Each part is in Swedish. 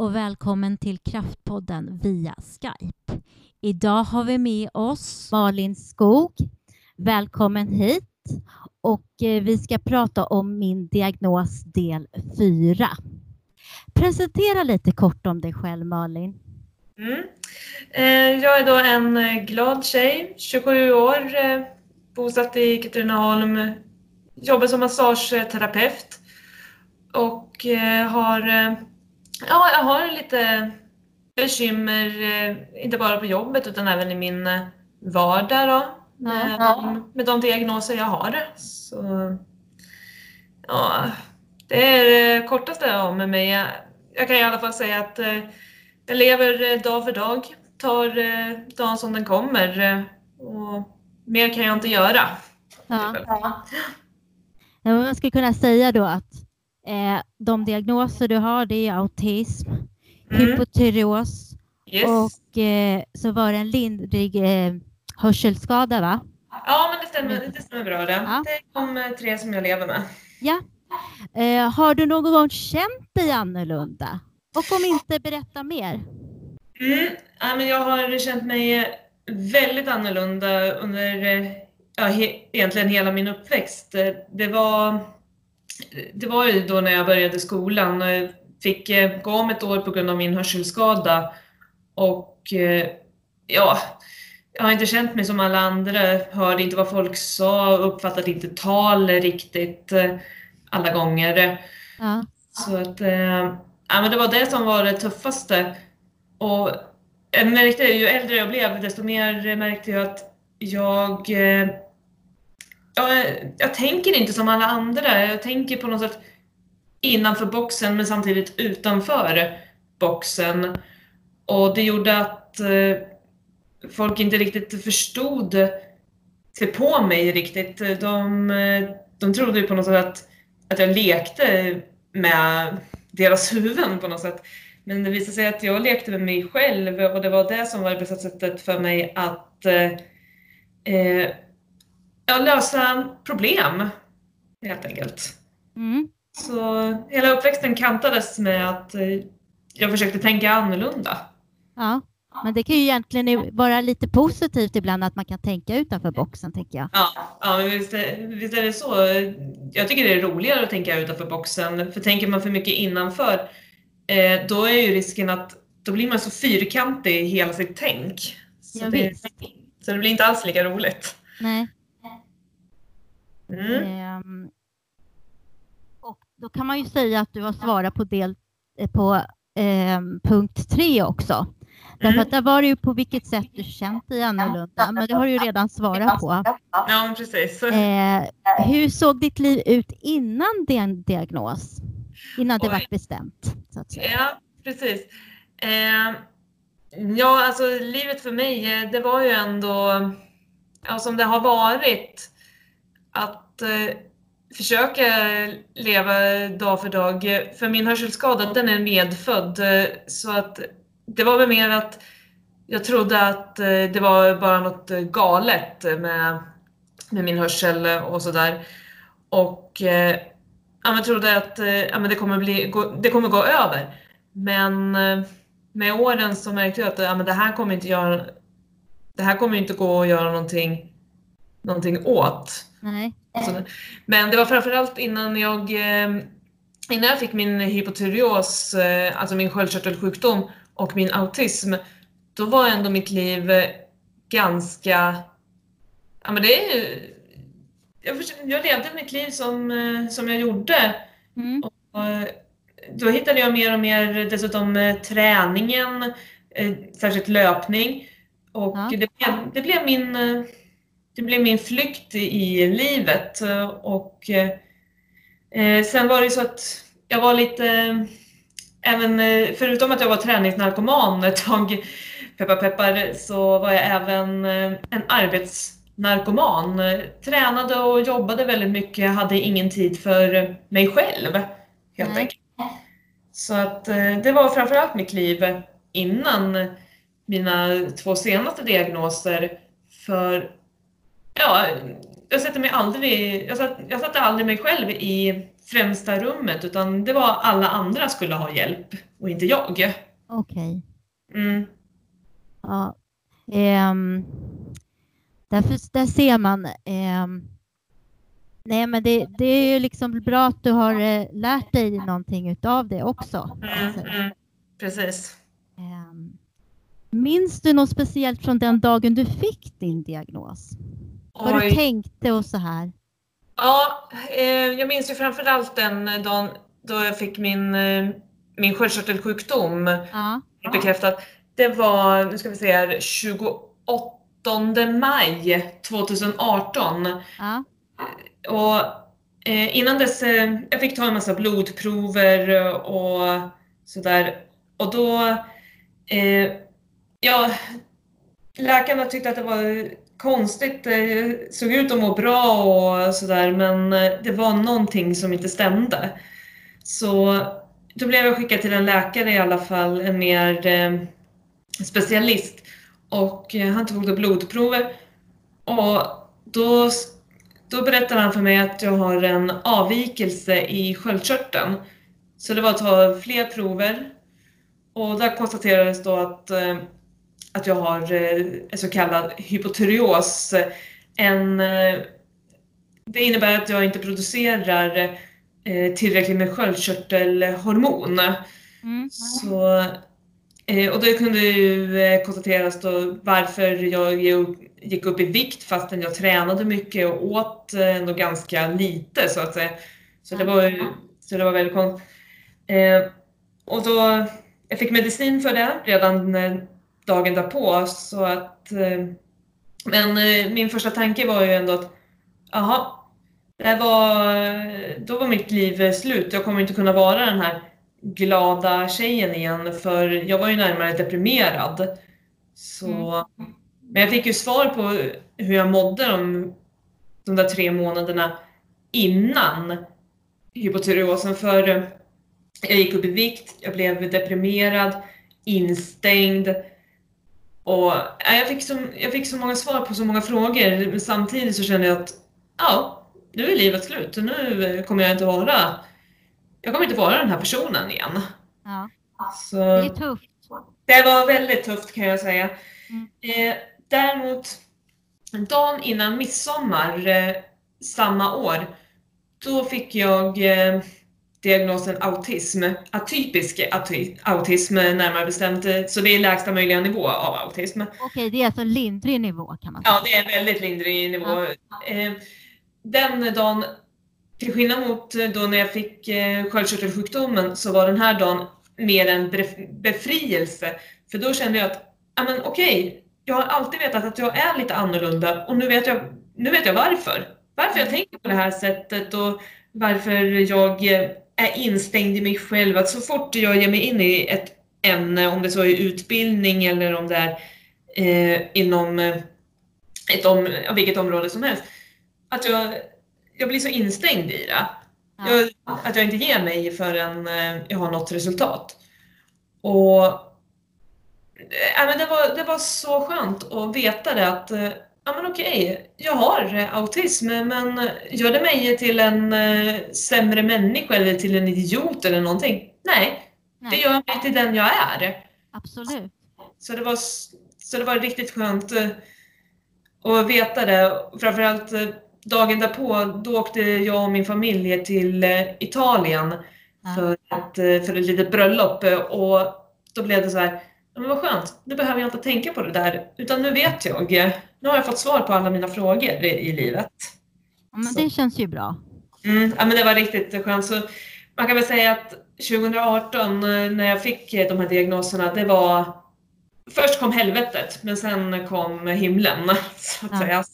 och välkommen till Kraftpodden via Skype. Idag har vi med oss Malin Skog. Välkommen hit. Och eh, vi ska prata om min diagnos del 4. Presentera lite kort om dig själv Malin. Mm. Eh, jag är då en eh, glad tjej, 27 år, bosatt i Katrineholm, jobbar som massageterapeut och har Ja, jag har lite bekymmer, eh, inte bara på jobbet utan även i min eh, vardag då, med, ja. de, med de diagnoser jag har. Så, ja, det är det kortaste om mig. Jag, jag kan i alla fall säga att eh, jag lever dag för dag, tar dagen som den kommer och mer kan jag inte göra. Ja. Ja. Jag skulle kunna säga då att Eh, de diagnoser du har det är autism, mm. hypotyreos yes. och eh, så var det en lindrig eh, hörselskada va? Ja, men det stämmer, det stämmer bra det. Ja. Det är de eh, tre som jag lever med. Ja. Eh, har du någon gång känt dig annorlunda? Och om inte, berätta mer. Mm. Ja, men jag har känt mig väldigt annorlunda under eh, ja, he egentligen hela min uppväxt. Det var det var ju då när jag började skolan. och Fick eh, gå om ett år på grund av min hörselskada. Och eh, ja, jag har inte känt mig som alla andra. Hörde inte vad folk sa, uppfattade inte tal riktigt eh, alla gånger. Ja. Så att, ja, men det var det som var det tuffaste. Och jag märkte, ju äldre jag blev, desto mer märkte jag att jag jag, eh, jag tänker inte som alla andra. Jag tänker på något sätt innanför boxen men samtidigt utanför boxen. Och det gjorde att eh, folk inte riktigt förstod sig på mig riktigt. De, eh, de trodde ju på något sätt att, att jag lekte med deras huvuden på något sätt. Men det visade sig att jag lekte med mig själv och det var det som var det bästa sättet för mig att eh, eh ja, lösa problem helt enkelt. Mm. Så hela uppväxten kantades med att eh, jag försökte tänka annorlunda. Ja, men det kan ju egentligen vara lite positivt ibland att man kan tänka utanför boxen, tänker jag. Ja, ja visst, visst är det så. Jag tycker det är roligare att tänka utanför boxen, för tänker man för mycket innanför, eh, då är ju risken att då blir man så fyrkantig i hela sitt tänk. Så, ja, det, så det blir inte alls lika roligt. Nej. Mm. Ehm, och då kan man ju säga att du har svarat på del eh, på eh, punkt tre också. Därför mm. att där var det ju på vilket sätt du känt dig annorlunda, men det har du ju redan svarat på. Ja, precis. Eh, hur såg ditt liv ut innan din diagnos? Innan det var bestämt? Så att säga. Ja, precis. Eh, ja, alltså livet för mig, eh, det var ju ändå ja, som det har varit att eh, försöka leva dag för dag. För min hörselskada, den är medfödd. Eh, så att det var väl mer att jag trodde att eh, det var bara något galet med, med min hörsel och sådär. Och eh, jag trodde att eh, det, kommer bli, gå, det kommer gå över. Men eh, med åren så märkte jag att ja, det här kommer inte göra det här kommer inte gå att göra någonting, någonting åt. Nej. Alltså, men det var framförallt innan jag, eh, innan jag fick min hypotyreos, eh, alltså min sköldkörtelsjukdom och min autism, då var ändå mitt liv eh, ganska, ja men det är jag, jag levde mitt liv som, som jag gjorde. Mm. Och, då hittade jag mer och mer dessutom träningen, särskilt löpning. Och ja. det, blev, det blev min det blev min flykt i livet. Och eh, sen var det så att jag var lite, även eh, förutom att jag var träningsnarkoman ett tag, peppar peppar, så var jag även eh, en arbetsnarkoman. Tränade och jobbade väldigt mycket, hade ingen tid för mig själv helt mm. enkelt. Så att det var framförallt mitt liv innan mina två senaste diagnoser. För ja, jag sätter mig aldrig, jag, satt, jag satte aldrig mig själv i främsta rummet utan det var alla andra skulle ha hjälp och inte jag. Okej. Okay. Mm. Ja. Um, därför, där ser man. Um, nej, men det, det är ju liksom bra att du har uh, lärt dig någonting utav det också. Mm, mm, precis. Um, minns du något speciellt från den dagen du fick din diagnos? Oj. Vad du tänkte och så här? Ja, eh, jag minns ju framförallt den dagen då jag fick min, eh, min sköldkörtelsjukdom ja. bekräftat. Det var, nu ska vi se här, 28 maj 2018. Ja. Och eh, innan dess, eh, jag fick ta en massa blodprover och sådär. Och då, eh, ja, läkarna tyckte att det var konstigt. Det såg ut att må bra och sådär men eh, det var någonting som inte stämde. Så då blev jag skickad till en läkare i alla fall, en mer eh, specialist. Och eh, han tog då blodprover. Och då, då berättade han för mig att jag har en avvikelse i sköldkörteln. Så det var att ta fler prover. Och där konstaterades då att eh, att jag har eh, en så kallad hypotyreos. En, eh, det innebär att jag inte producerar eh, tillräckligt med sköldkörtelhormon. Mm. Så, och det kunde ju konstateras då varför jag gick upp i vikt fastän jag tränade mycket och åt ändå ganska lite så att säga. Så det var, så det var väldigt konstigt. Och då, jag fick medicin för det redan dagen därpå. Så att, eh, men eh, min första tanke var ju ändå att, jaha, det var, då var mitt liv slut. Jag kommer inte kunna vara den här glada tjejen igen för jag var ju närmare deprimerad. Så, mm. Men jag fick ju svar på hur jag mådde de, de där tre månaderna innan hypotyreosen. För jag gick upp i vikt, jag blev deprimerad, instängd. Och jag fick, så, jag fick så många svar på så många frågor, men samtidigt så kände jag att ja, nu är livet slut. Nu kommer jag inte vara, jag kommer inte vara den här personen igen. Ja. Så, det är tufft. Det var väldigt tufft kan jag säga. Mm. Eh, däremot, dagen innan midsommar eh, samma år, då fick jag eh, diagnosen autism, atypisk autism närmare bestämt, så det är lägsta möjliga nivå av autism. Okej, det är alltså lindrig nivå kan man säga? Ja, det är en väldigt lindrig nivå. Ja. Eh, den dagen, till skillnad mot då när jag fick eh, sköldkörtelsjukdomen, så var den här dagen mer en befrielse. För då kände jag att, ja men okej, jag har alltid vetat att jag är lite annorlunda och nu vet jag, nu vet jag varför. Varför jag tänker på det här sättet och varför jag är instängd i mig själv. Att så fort jag ger mig in i ett ämne, om det så är utbildning eller om det är eh, inom eh, ett om, vilket område som helst, att jag, jag blir så instängd i det. Ja. Jag, att jag inte ger mig förrän eh, jag har nått resultat. Och äh, men det, var, det var så skönt att veta det att ja men okej, jag har eh, autism, men gör det mig till en äh, sämre människa eller till en idiot eller någonting? Nej, Nej. det gör mig till den jag är. Absolut. Så det var, så det var riktigt skönt äh, att veta det. Framförallt dagen därpå, då åkte jag och min familj till Italien ja. för, ett, för ett litet bröllop och då blev det så här men vad skönt, nu behöver jag inte tänka på det där, utan nu vet jag. Nu har jag fått svar på alla mina frågor i, livet. Ja, men det känns ju bra. Mm, ja, men det var riktigt skönt. Så man kan väl säga att 2018 när jag fick de här diagnoserna, det var Först kom helvetet, men sen kom himlen. Så att ja. säga.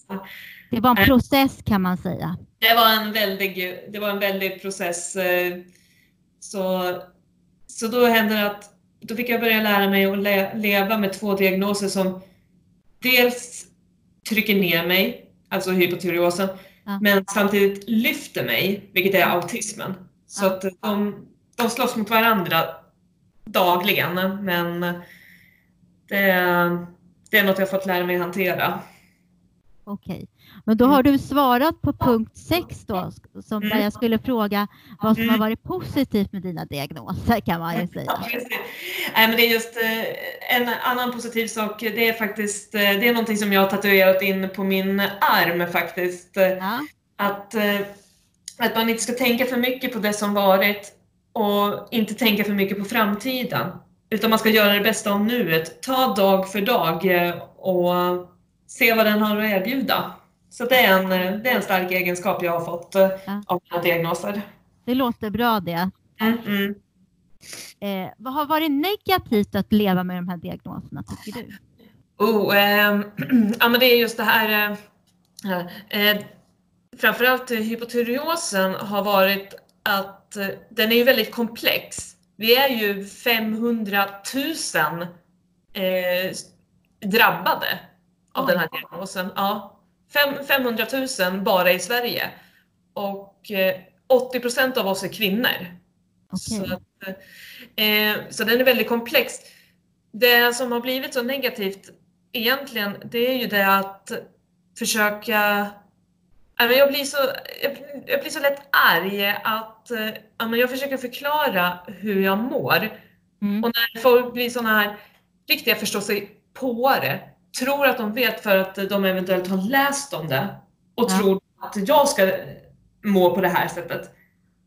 Det var en eh. process kan man säga. Det var en väldig, det var en väldig process. Eh, så, så då hände det att då fick jag börja lära mig att le leva med två diagnoser som dels trycker ner mig, alltså hypotyreosen, ja. men samtidigt lyfter mig, vilket är autismen. Så ja. att de, de slåss mot varandra dagligen, men det, det är något jag fått lära mig hantera. Okej, men då har du svarat på punkt 6 då, som där jag skulle fråga vad som har varit positivt med dina diagnoser kan man ju säga. Nej, men det är just eh, en annan positiv sak. Det är faktiskt eh, det är någonting som jag har tatuerat in på min arm faktiskt. Ja. Att, eh, att man inte ska tänka för mycket på det som varit och inte tänka för mycket på framtiden. Utan man ska göra det bästa av nuet. Ta dag för dag och se vad den har att erbjuda. Så det är en, det är en stark egenskap jag har fått ja. av mina diagnoser. Det låter bra det. Mm, mm. Eh, vad har varit negativt att leva med de här diagnoserna tycker du? Oh, eh, ja, men det är just det här. Eh, eh, framförallt hypotyreosen har varit att eh, den är ju väldigt komplex. Vi är ju 500 000 eh, drabbade av Oj. den här diagnosen. Ja, 500 000 bara i Sverige. Och 80 procent av oss är kvinnor. Okay. Så, att, eh, så den är väldigt komplex. Det som har blivit så negativt egentligen, det är ju det att försöka jag blir, så, jag blir så lätt arg att jag försöker förklara hur jag mår. Mm. Och när folk blir sådana här riktiga förståsigpåare, tror att de vet för att de eventuellt har läst om det och ja. tror att jag ska må på det här sättet.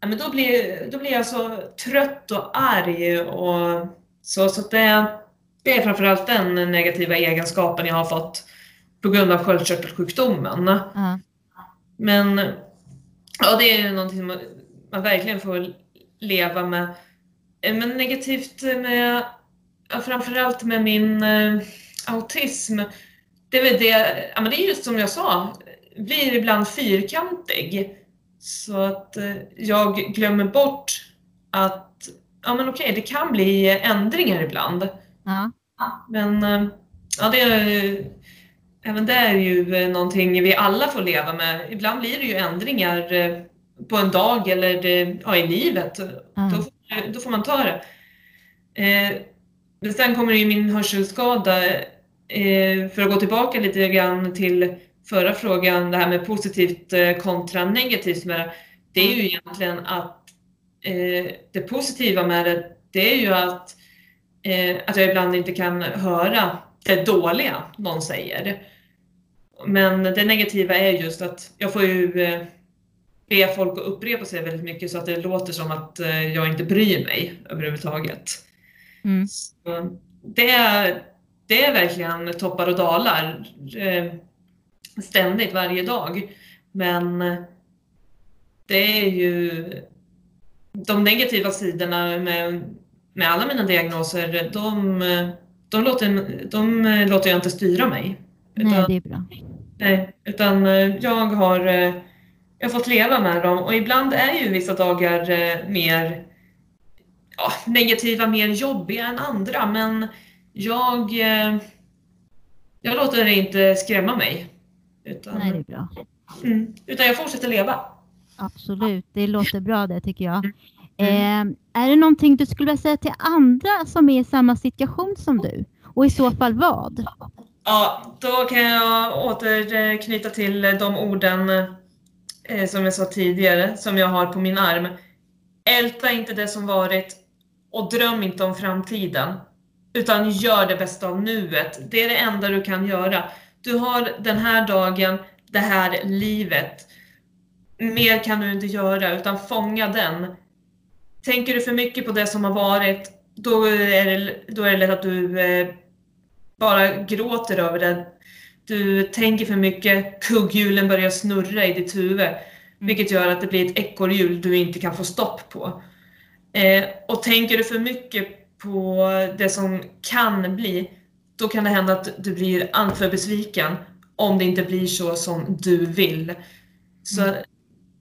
Men då blir, då blir jag så trött och arg och så. så det, det är framförallt den negativa egenskapen jag har fått på grund av sköldkörtelsjukdomen. Ja. Men ja, det är någonting man, man verkligen får leva med. Men negativt med, ja, framförallt med min eh, autism, det är väl det, ja, men det är just som jag sa, blir ibland fyrkantig. Så att eh, jag glömmer bort att ja, men okej, det kan bli ändringar ibland. Ja. Men eh, ja, det är, även det är ju eh, någonting vi alla får leva med. Ibland blir det ju ändringar på en dag eller ja, i livet. Mm. Då, får, då får man ta det. Eh, sen kommer ju min hörselskada. Eh, för att gå tillbaka lite grann till förra frågan, det här med positivt kontra negativt med det. Det är ju egentligen att eh, det positiva med det, det är ju att, eh, att jag ibland inte kan höra det dåliga någon säger. Men det negativa är just att jag får ju eh, be folk att upprepa sig väldigt mycket så att det låter som att eh, jag inte bryr mig överhuvudtaget. Mm. det, är, det är verkligen toppar och dalar eh, ständigt varje dag. Men det är ju de negativa sidorna med, med alla mina diagnoser, de, de, låter, de låter jag inte styra mig. Nej, det är bra. Nej, utan eh, jag har, eh, jag har fått leva med dem och ibland är ju vissa dagar mer ja, negativa, mer jobbiga än andra men jag, jag låter det inte skrämma mig. Utan, Nej, det är bra. Mm, utan jag fortsätter leva. Absolut, det låter bra det tycker jag. Mm. Eh, är det någonting du skulle vilja säga till andra som är i samma situation som du? Och i så fall vad? Ja, då kan jag återknyta till de orden eh, som jag sa tidigare, som jag har på min arm. Älta inte det som varit och dröm inte om framtiden. Utan gör det bästa av nuet. Det är det enda du kan göra. Du har den här dagen, det här livet. Mer kan du inte göra, utan fånga den. Tänker du för mycket på det som har varit, då är det, då är det lätt att du eh, bara gråter över det. Du tänker för mycket, kugghjulen börjar snurra i ditt huvud. Vilket gör att det blir ett ekorrhjul du inte kan få stopp på. Eh, och tänker du för mycket på det som kan bli, då kan det hända att du blir alltför besviken om det inte blir så som du vill. Så mm.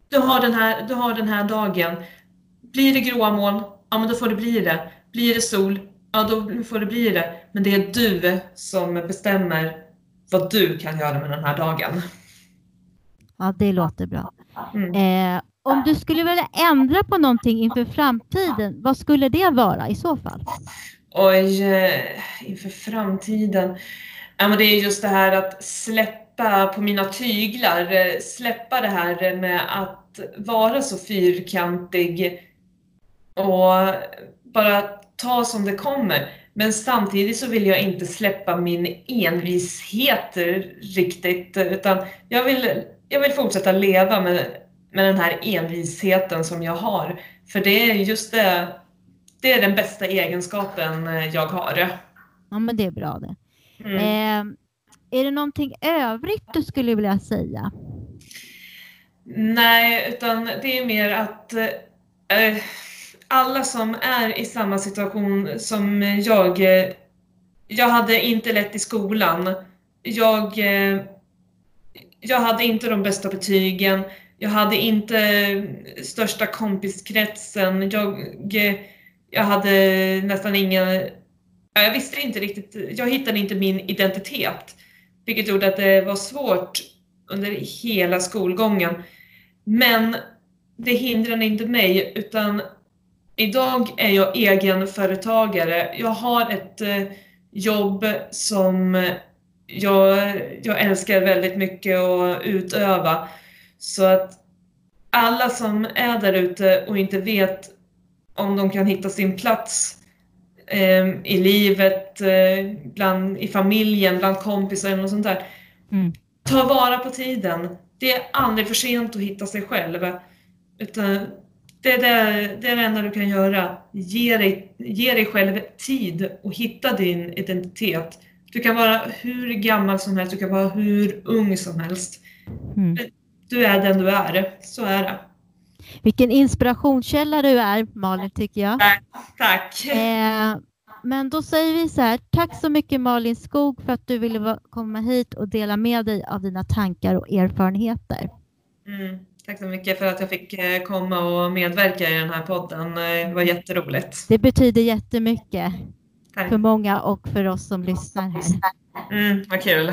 du, har den här, du har den här dagen. Blir det gråa moln, ja men då får det bli det. Blir det sol, ja då får det bli det. Men det är du som bestämmer vad du kan göra med den här dagen. Ja, det låter bra. Mm. Eh, om du skulle vilja ändra på någonting inför framtiden, vad skulle det vara i så fall? Oj, eh, inför framtiden. Ja, men det är just det här att släppa på mina tyglar, eh, släppa det här med att vara så fyrkantig och bara ta som det kommer. Men samtidigt så vill jag inte släppa min envishet riktigt, utan jag vill, jag vill fortsätta leva med, med den här envisheten som jag har. För det är just det, det är den bästa egenskapen jag har. Ja, men det är bra det. Mm. Eh, är det någonting övrigt du skulle vilja säga? Nej, utan det är mer att eh, alla som är i samma situation som jag, eh, jag hade inte lätt i skolan. Jag, eh, jag hade inte de bästa betygen. Jag hade inte största kompiskretsen. Jag, jag hade nästan ingen... Jag visste inte riktigt, jag hittade inte min identitet. Vilket gjorde att det var svårt under hela skolgången. Men det hindrade inte mig utan idag är jag egenföretagare. Jag har ett eh, jobb som jag, jag älskar väldigt mycket att utöva. Så att alla som är där ute och inte vet om de kan hitta sin plats eh, i livet, eh, bland, i familjen, bland kompisar och sånt där. Mm. Ta vara på tiden. Det är aldrig för sent att hitta sig själv. Utan det, är det, det är det enda du kan göra. Ge dig, ge dig själv tid och hitta din identitet. Du kan vara hur gammal som helst, du kan vara hur ung som helst. Mm. Du är den du är, så är det. Vilken inspirationskälla du är, Malin, tycker jag. Tack. Eh, men då säger vi så här, tack så mycket Malin Skog för att du ville komma hit och dela med dig av dina tankar och erfarenheter. Mm, tack så mycket för att jag fick eh, komma och medverka i den här podden. Det var jätteroligt. Det betyder jättemycket tack. för många och för oss som lyssnar här. Mm, vad kul.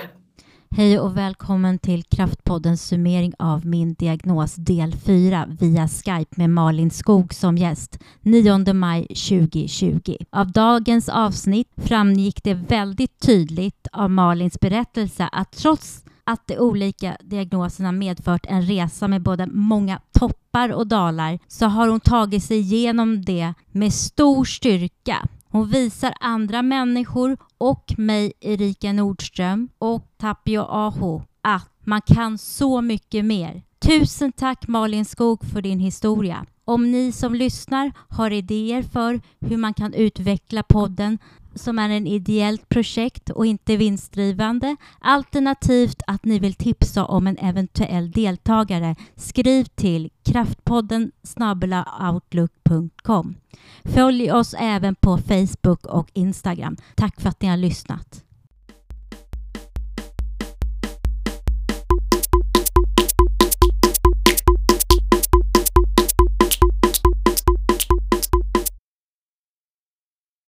Hej och välkommen till Kraftpoddens summering av min diagnos del 4 via Skype med Malin Skog som gäst 9 maj 2020. Av dagens avsnitt framgick det väldigt tydligt av Malins berättelse att trots att de olika diagnoserna medfört en resa med både många toppar och dalar så har hon tagit sig igenom det med stor styrka. Hon visar andra människor och mig, Erika Nordström och Tapio Aho att man kan så mycket mer. Tusen tack Malin Skog för din historia. Om ni som lyssnar har idéer för hur man kan utveckla podden som är en ideellt projekt och inte vinstdrivande, alternativt att ni vill tipsa om en eventuell deltagare, skriv till kraftpodden outlook.com. Följ oss även på Facebook och Instagram. Tack för att ni har lyssnat.